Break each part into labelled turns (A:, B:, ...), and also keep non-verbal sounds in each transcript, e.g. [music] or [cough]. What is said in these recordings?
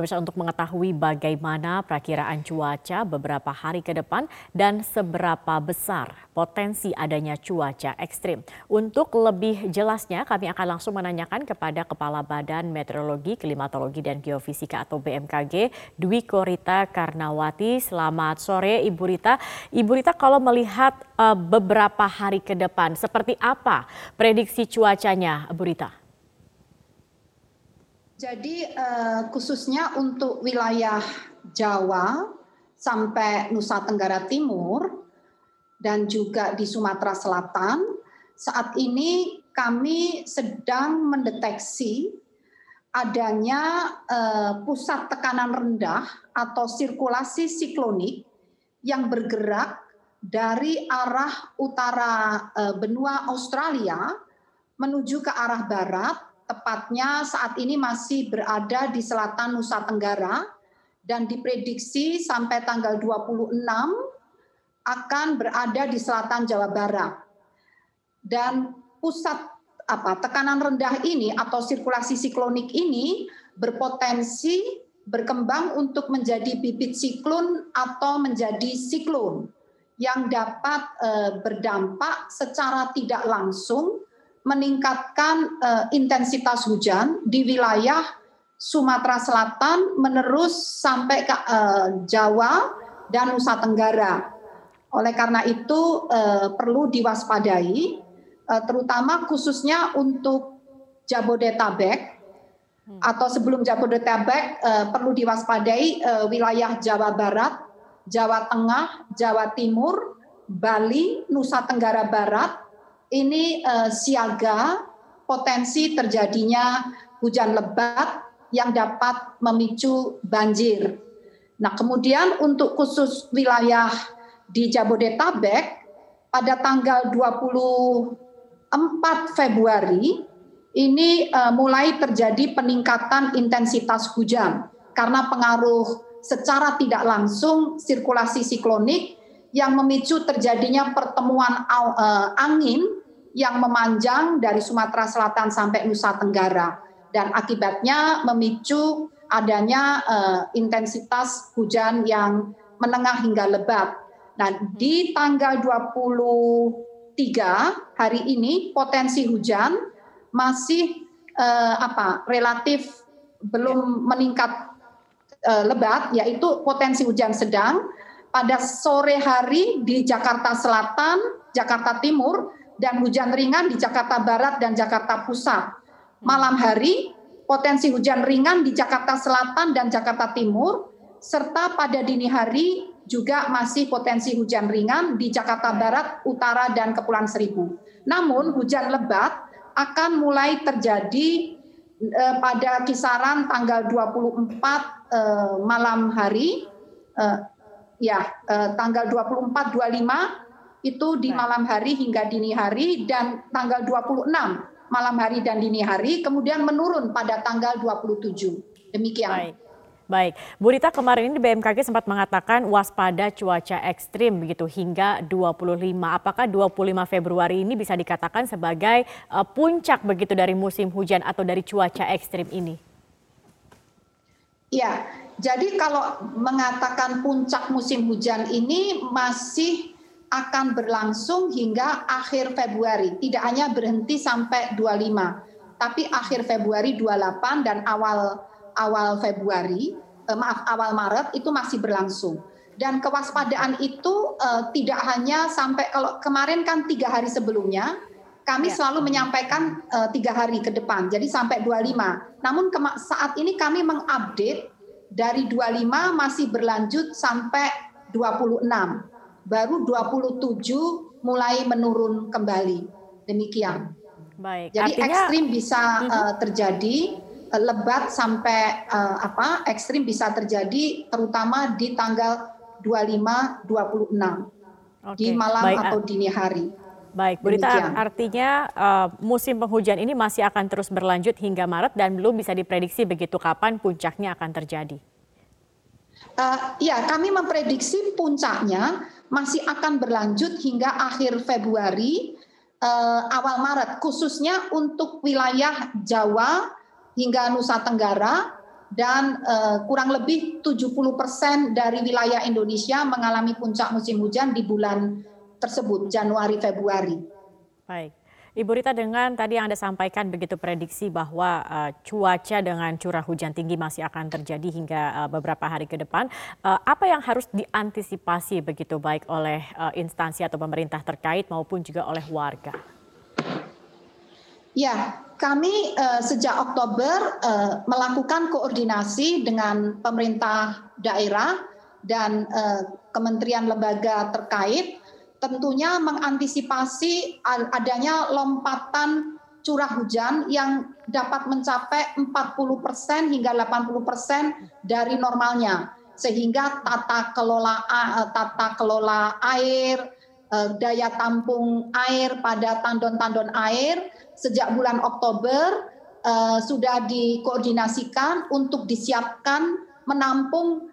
A: Pemirsa untuk mengetahui bagaimana perakiraan cuaca beberapa hari ke depan dan seberapa besar potensi adanya cuaca ekstrim. Untuk lebih jelasnya kami akan langsung menanyakan kepada Kepala Badan Meteorologi, Klimatologi dan Geofisika atau BMKG Dwi Korita Karnawati. Selamat sore Ibu Rita. Ibu Rita kalau melihat uh, beberapa hari ke depan seperti apa prediksi cuacanya Bu Rita?
B: Jadi uh, khususnya untuk wilayah Jawa sampai Nusa Tenggara Timur dan juga di Sumatera Selatan, saat ini kami sedang mendeteksi adanya uh, pusat tekanan rendah atau sirkulasi siklonik yang bergerak dari arah utara uh, benua Australia menuju ke arah barat tepatnya saat ini masih berada di selatan Nusa Tenggara dan diprediksi sampai tanggal 26 akan berada di selatan Jawa Barat. Dan pusat apa tekanan rendah ini atau sirkulasi siklonik ini berpotensi berkembang untuk menjadi bibit siklon atau menjadi siklon yang dapat e, berdampak secara tidak langsung meningkatkan uh, intensitas hujan di wilayah Sumatera Selatan menerus sampai ke uh, Jawa dan Nusa Tenggara. Oleh karena itu uh, perlu diwaspadai, uh, terutama khususnya untuk Jabodetabek hmm. atau sebelum Jabodetabek uh, perlu diwaspadai uh, wilayah Jawa Barat, Jawa Tengah, Jawa Timur, Bali, Nusa Tenggara Barat, ini uh, siaga potensi terjadinya hujan lebat yang dapat memicu banjir. Nah, kemudian untuk khusus wilayah di Jabodetabek pada tanggal 24 Februari ini uh, mulai terjadi peningkatan intensitas hujan karena pengaruh secara tidak langsung sirkulasi siklonik yang memicu terjadinya pertemuan uh, angin yang memanjang dari Sumatera Selatan sampai Nusa Tenggara dan akibatnya memicu adanya uh, intensitas hujan yang menengah hingga lebat. Nah, di tanggal 23 hari ini potensi hujan masih uh, apa? relatif belum meningkat uh, lebat yaitu potensi hujan sedang pada sore hari di Jakarta Selatan, Jakarta Timur dan hujan ringan di Jakarta Barat dan Jakarta Pusat. Malam hari potensi hujan ringan di Jakarta Selatan dan Jakarta Timur serta pada dini hari juga masih potensi hujan ringan di Jakarta Barat, Utara dan Kepulauan Seribu. Namun hujan lebat akan mulai terjadi eh, pada kisaran tanggal 24 eh, malam hari eh, ya eh, tanggal 24 25 itu di malam hari hingga dini hari dan tanggal 26 malam hari dan dini hari kemudian menurun pada tanggal 27. Demikian.
A: Baik. Baik, Bu Rita kemarin ini BMKG sempat mengatakan waspada cuaca ekstrim begitu hingga 25. Apakah 25 Februari ini bisa dikatakan sebagai uh, puncak begitu dari musim hujan atau dari cuaca ekstrim ini?
B: Ya, jadi kalau mengatakan puncak musim hujan ini masih akan berlangsung hingga akhir Februari. Tidak hanya berhenti sampai 25, tapi akhir Februari 28 dan awal awal Februari, eh, maaf awal Maret itu masih berlangsung. Dan kewaspadaan itu eh, tidak hanya sampai kalau kemarin kan tiga hari sebelumnya kami ya. selalu menyampaikan eh, tiga hari ke depan, jadi sampai 25. Namun saat ini kami mengupdate dari 25 masih berlanjut sampai 26 baru 27 mulai menurun kembali. Demikian. Baik. Jadi Artinya, ekstrim bisa uh, terjadi uh, lebat sampai uh, apa? Ekstrim bisa terjadi terutama di tanggal 25 26. Okay. Di malam Baik. atau dini hari.
A: Baik, Bu Rita, artinya uh, musim penghujan ini masih akan terus berlanjut hingga Maret dan belum bisa diprediksi begitu kapan puncaknya akan terjadi.
B: Uh, ya, kami memprediksi puncaknya masih akan berlanjut hingga akhir Februari uh, awal Maret khususnya untuk wilayah Jawa hingga Nusa Tenggara dan uh, kurang lebih 70 persen dari wilayah Indonesia mengalami puncak musim hujan di bulan tersebut, Januari Februari.
A: Baik. Ibu Rita dengan tadi yang Anda sampaikan begitu prediksi bahwa uh, cuaca dengan curah hujan tinggi masih akan terjadi hingga uh, beberapa hari ke depan. Uh, apa yang harus diantisipasi begitu baik oleh uh, instansi atau pemerintah terkait maupun juga oleh warga?
B: Ya, kami uh, sejak Oktober uh, melakukan koordinasi dengan pemerintah daerah dan uh, kementerian lembaga terkait, tentunya mengantisipasi adanya lompatan curah hujan yang dapat mencapai 40 persen hingga 80 persen dari normalnya, sehingga tata kelola tata kelola air, daya tampung air pada tandon-tandon air sejak bulan Oktober uh, sudah dikoordinasikan untuk disiapkan menampung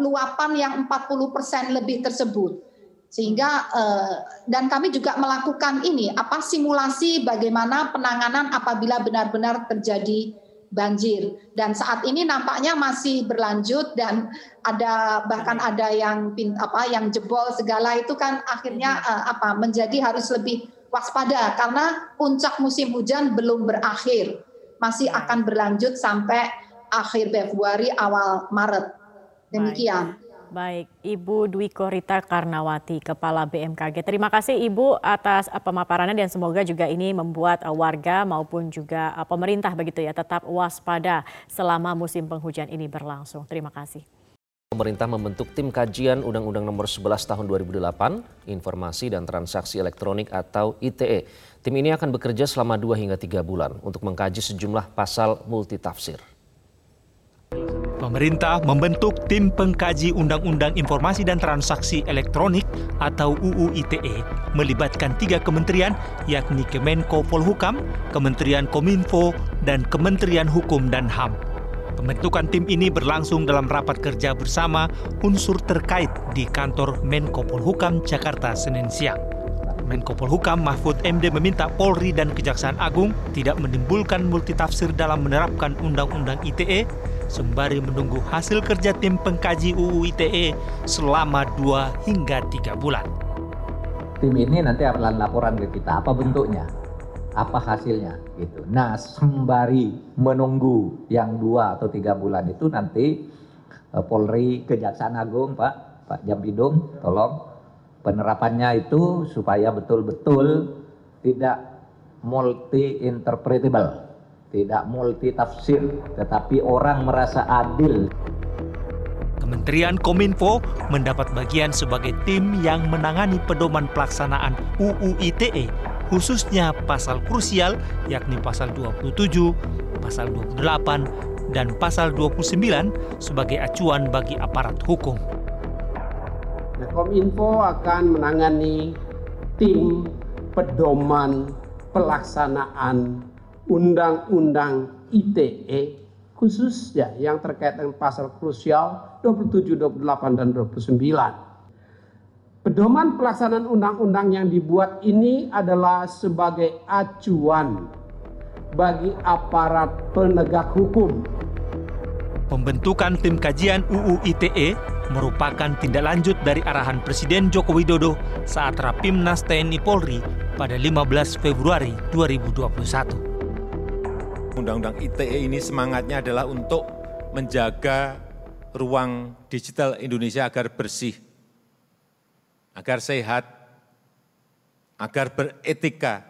B: luapan yang 40% lebih tersebut. Sehingga uh, dan kami juga melakukan ini apa simulasi bagaimana penanganan apabila benar-benar terjadi banjir dan saat ini nampaknya masih berlanjut dan ada bahkan ada yang apa yang jebol segala itu kan akhirnya uh, apa menjadi harus lebih waspada karena puncak musim hujan belum berakhir. Masih akan berlanjut sampai akhir Februari awal Maret. Demikian.
A: Baik, Ibu Dwi Korita Karnawati, Kepala BMKG. Terima kasih Ibu atas pemaparannya dan semoga juga ini membuat warga maupun juga uh, pemerintah begitu ya tetap waspada selama musim penghujan ini berlangsung. Terima kasih.
C: Pemerintah membentuk tim kajian Undang-Undang Nomor 11 Tahun 2008, Informasi dan Transaksi Elektronik atau ITE. Tim ini akan bekerja selama 2 hingga 3 bulan untuk mengkaji sejumlah pasal multitafsir.
D: Pemerintah membentuk tim pengkaji Undang-Undang Informasi dan Transaksi Elektronik atau UU ITE melibatkan tiga kementerian yakni Kemenko Polhukam, Kementerian Kominfo, dan Kementerian Hukum dan HAM. Pembentukan tim ini berlangsung dalam rapat kerja bersama unsur terkait di kantor Menko Polhukam Jakarta Senin siang. Menko Polhukam Mahfud MD meminta Polri dan Kejaksaan Agung tidak menimbulkan multitafsir dalam menerapkan Undang-Undang ITE sembari menunggu hasil kerja tim pengkaji UU ITE selama 2 hingga 3 bulan.
E: Tim ini nanti akan laporan ke kita, apa bentuknya? apa hasilnya gitu. Nah sembari menunggu yang dua atau tiga bulan itu nanti uh, Polri Kejaksaan Agung Pak Pak Jambidum tolong penerapannya itu supaya betul-betul tidak multi interpretable, tidak multi tafsir, tetapi orang merasa adil.
D: Kementerian Kominfo mendapat bagian sebagai tim yang menangani pedoman pelaksanaan UU ITE khususnya pasal krusial yakni pasal 27, pasal 28, dan pasal 29 sebagai acuan bagi aparat hukum.
F: Nah, Kominfo akan menangani tim pedoman pelaksanaan Undang-Undang ITE khususnya yang terkait dengan pasal krusial 27, 28, dan 29. Pedoman pelaksanaan undang-undang yang dibuat ini adalah sebagai acuan bagi aparat penegak hukum.
D: Pembentukan tim kajian UU ITE merupakan tindak lanjut dari arahan Presiden Joko Widodo saat Rapimnas TNI Polri pada 15 Februari 2021.
G: Undang-undang ITE ini semangatnya adalah untuk menjaga ruang digital Indonesia agar bersih agar sehat, agar beretika,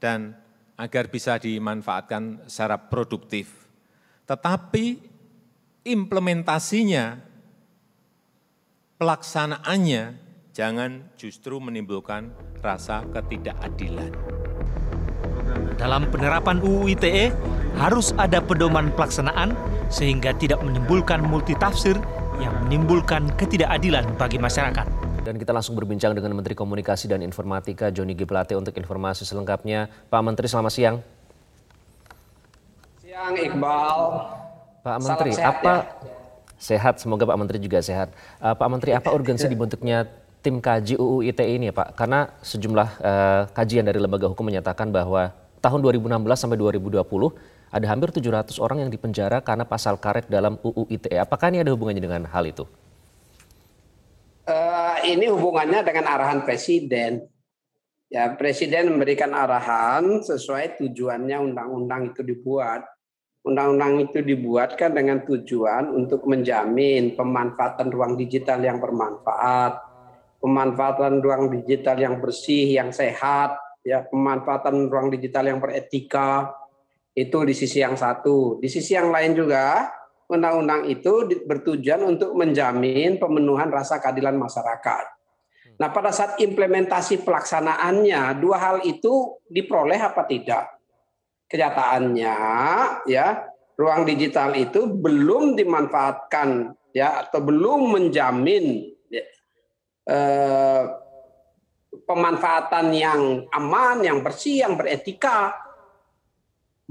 G: dan agar bisa dimanfaatkan secara produktif. Tetapi implementasinya, pelaksanaannya, jangan justru menimbulkan rasa ketidakadilan.
D: Dalam penerapan UU ITE harus ada pedoman pelaksanaan sehingga tidak menimbulkan multitafsir yang menimbulkan ketidakadilan bagi masyarakat.
C: Dan kita langsung berbincang dengan Menteri Komunikasi dan Informatika Joni G. Plate untuk informasi selengkapnya. Pak Menteri, selamat siang.
F: Siang Iqbal.
C: Pak Menteri, sehat, apa ya? sehat? Semoga Pak Menteri juga sehat. Uh, Pak Menteri, apa urgensi [laughs] dibentuknya tim kaji UU ITE ini ya Pak? Karena sejumlah uh, kajian dari lembaga hukum menyatakan bahwa tahun 2016 sampai 2020 Ada hampir 700 orang yang dipenjara karena pasal karet dalam UU ITE. Apakah ini ada hubungannya dengan hal itu?
F: Uh, ini hubungannya dengan arahan presiden. Ya, presiden memberikan arahan sesuai tujuannya undang-undang itu dibuat. Undang-undang itu dibuatkan dengan tujuan untuk menjamin pemanfaatan ruang digital yang bermanfaat, pemanfaatan ruang digital yang bersih, yang sehat, ya, pemanfaatan ruang digital yang beretika. Itu di sisi yang satu. Di sisi yang lain juga, undang-undang itu bertujuan untuk menjamin pemenuhan rasa keadilan masyarakat Nah, pada saat implementasi pelaksanaannya, dua hal itu diperoleh apa tidak? Kenyataannya, ya, ruang digital itu belum dimanfaatkan, ya, atau belum menjamin ya, eh, pemanfaatan yang aman, yang bersih, yang beretika.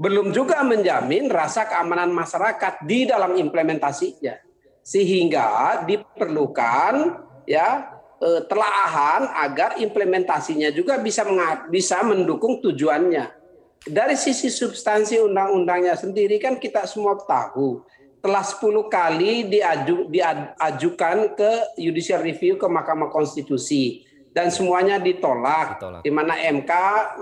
F: Belum juga menjamin rasa keamanan masyarakat di dalam implementasinya, sehingga diperlukan ya eh, telaahan agar implementasinya juga bisa bisa mendukung tujuannya. Dari sisi substansi undang-undangnya sendiri kan kita semua tahu telah 10 kali diaju, diajukan ke judicial review ke Mahkamah Konstitusi dan semuanya ditolak, ditolak. di mana MK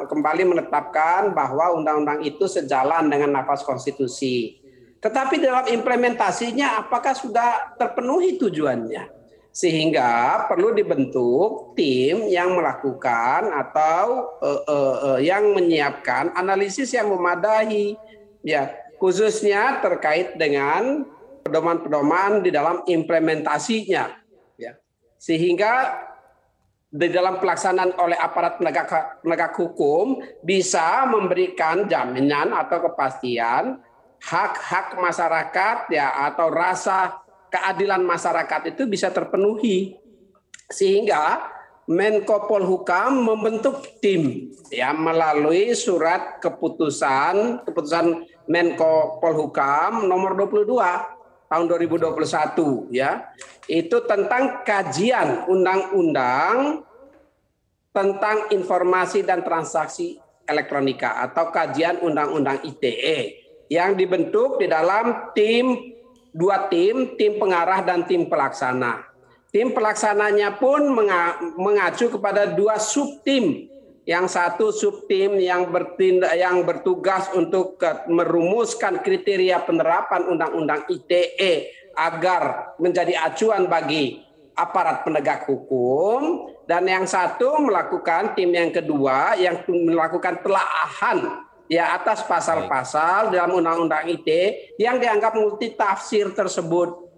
F: kembali menetapkan bahwa undang-undang itu sejalan dengan nafas konstitusi. Tetapi dalam implementasinya apakah sudah terpenuhi tujuannya? sehingga perlu dibentuk tim yang melakukan atau uh, uh, uh, yang menyiapkan analisis yang memadai ya khususnya terkait dengan pedoman-pedoman di dalam implementasinya ya sehingga di dalam pelaksanaan oleh aparat penegak penegak hukum bisa memberikan jaminan atau kepastian hak-hak masyarakat ya atau rasa keadilan masyarakat itu bisa terpenuhi. Sehingga Menko Polhukam membentuk tim ya melalui surat keputusan keputusan Menko Polhukam nomor 22 tahun 2021 ya. Itu tentang kajian undang-undang tentang informasi dan transaksi elektronika atau kajian undang-undang ITE yang dibentuk di dalam tim dua tim, tim pengarah dan tim pelaksana. Tim pelaksananya pun mengacu kepada dua subtim. Yang satu subtim yang bertindak yang bertugas untuk merumuskan kriteria penerapan Undang-Undang ITE agar menjadi acuan bagi aparat penegak hukum dan yang satu melakukan tim yang kedua yang melakukan telaahan ya atas pasal-pasal dalam Undang-Undang ITE yang dianggap multi tafsir tersebut.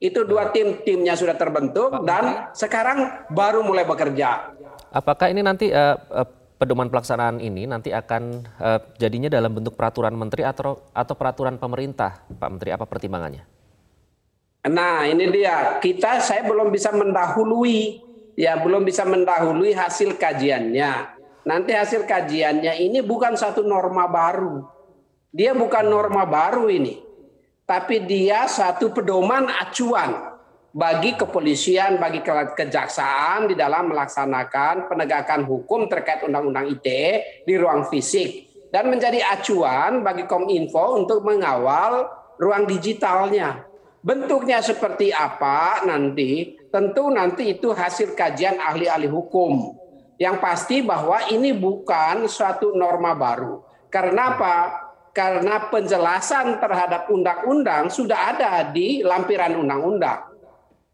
F: Itu dua tim timnya sudah terbentuk dan sekarang baru mulai bekerja.
C: Apakah ini nanti uh, uh, pedoman pelaksanaan ini nanti akan uh, jadinya dalam bentuk peraturan menteri atau atau peraturan pemerintah, Pak Menteri? Apa pertimbangannya?
F: Nah, ini dia. Kita saya belum bisa mendahului ya, belum bisa mendahului hasil kajiannya. Nanti hasil kajiannya ini bukan satu norma baru. Dia bukan norma baru ini. Tapi dia satu pedoman acuan bagi kepolisian, bagi kejaksaan di dalam melaksanakan penegakan hukum terkait Undang-Undang ITE di ruang fisik dan menjadi acuan bagi Kominfo untuk mengawal ruang digitalnya. Bentuknya seperti apa nanti? Tentu nanti itu hasil kajian ahli-ahli hukum yang pasti bahwa ini bukan suatu norma baru. Karena apa? Karena penjelasan terhadap undang-undang sudah ada di lampiran undang-undang.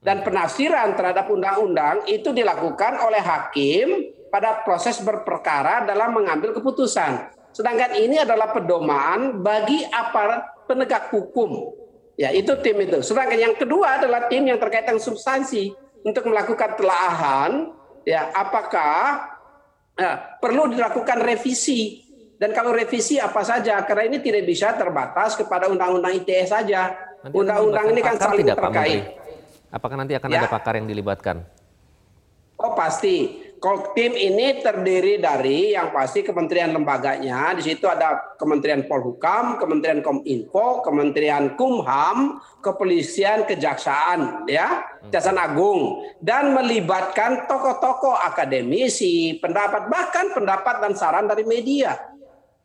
F: Dan penafsiran terhadap undang-undang itu dilakukan oleh hakim pada proses berperkara dalam mengambil keputusan. Sedangkan ini adalah pedoman bagi aparat penegak hukum. Ya, itu tim itu. Sedangkan yang kedua adalah tim yang terkait dengan substansi untuk melakukan telaahan ya apakah ya, perlu dilakukan revisi dan kalau revisi apa saja karena ini tidak bisa terbatas kepada undang-undang ITE saja undang-undang ini kan saling terkait
C: apakah nanti akan ya. ada pakar yang dilibatkan
F: oh pasti tim ini terdiri dari yang pasti kementerian lembaganya. Di situ ada Kementerian Polhukam, Kementerian Kominfo, Kementerian Kumham, Kepolisian, Kejaksaan, ya, Kejaksaan Agung, dan melibatkan tokoh-tokoh akademisi, pendapat bahkan pendapat dan saran dari media.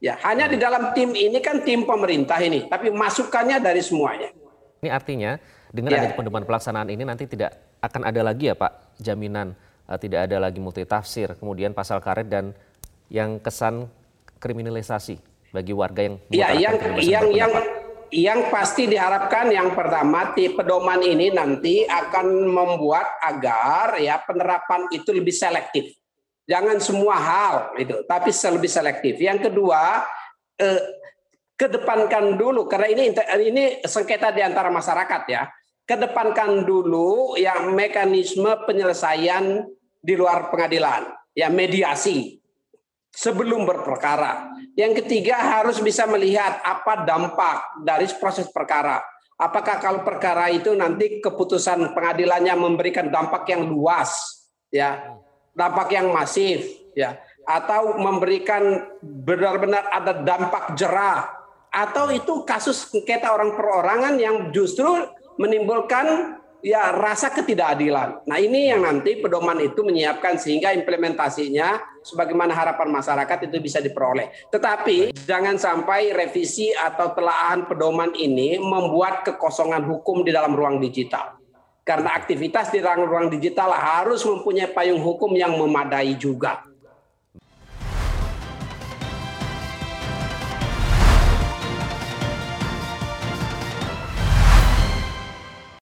F: Ya, hanya di dalam tim ini kan tim pemerintah ini, tapi masukannya dari semuanya.
C: Ini artinya dengan ya. adanya pedoman pelaksanaan ini nanti tidak akan ada lagi ya Pak jaminan uh, tidak ada lagi multitafsir, kemudian pasal karet dan yang kesan kriminalisasi bagi warga yang
F: ya, yang yang yang yang pasti diharapkan yang pertama di pedoman ini nanti akan membuat agar ya penerapan itu lebih selektif Jangan semua hal itu, tapi lebih selektif. Yang kedua, eh, kedepankan dulu karena ini ini sengketa di antara masyarakat ya. Kedepankan dulu yang mekanisme penyelesaian di luar pengadilan, ya mediasi sebelum berperkara. Yang ketiga harus bisa melihat apa dampak dari proses perkara. Apakah kalau perkara itu nanti keputusan pengadilannya memberikan dampak yang luas, ya dampak yang masif ya atau memberikan benar-benar ada dampak jerah atau itu kasus sengketa orang perorangan yang justru menimbulkan ya rasa ketidakadilan. Nah ini yang nanti pedoman itu menyiapkan sehingga implementasinya sebagaimana harapan masyarakat itu bisa diperoleh. Tetapi jangan sampai revisi atau telaahan pedoman ini membuat kekosongan hukum di dalam ruang digital. Karena aktivitas di ruang-ruang digital harus mempunyai payung hukum yang memadai juga.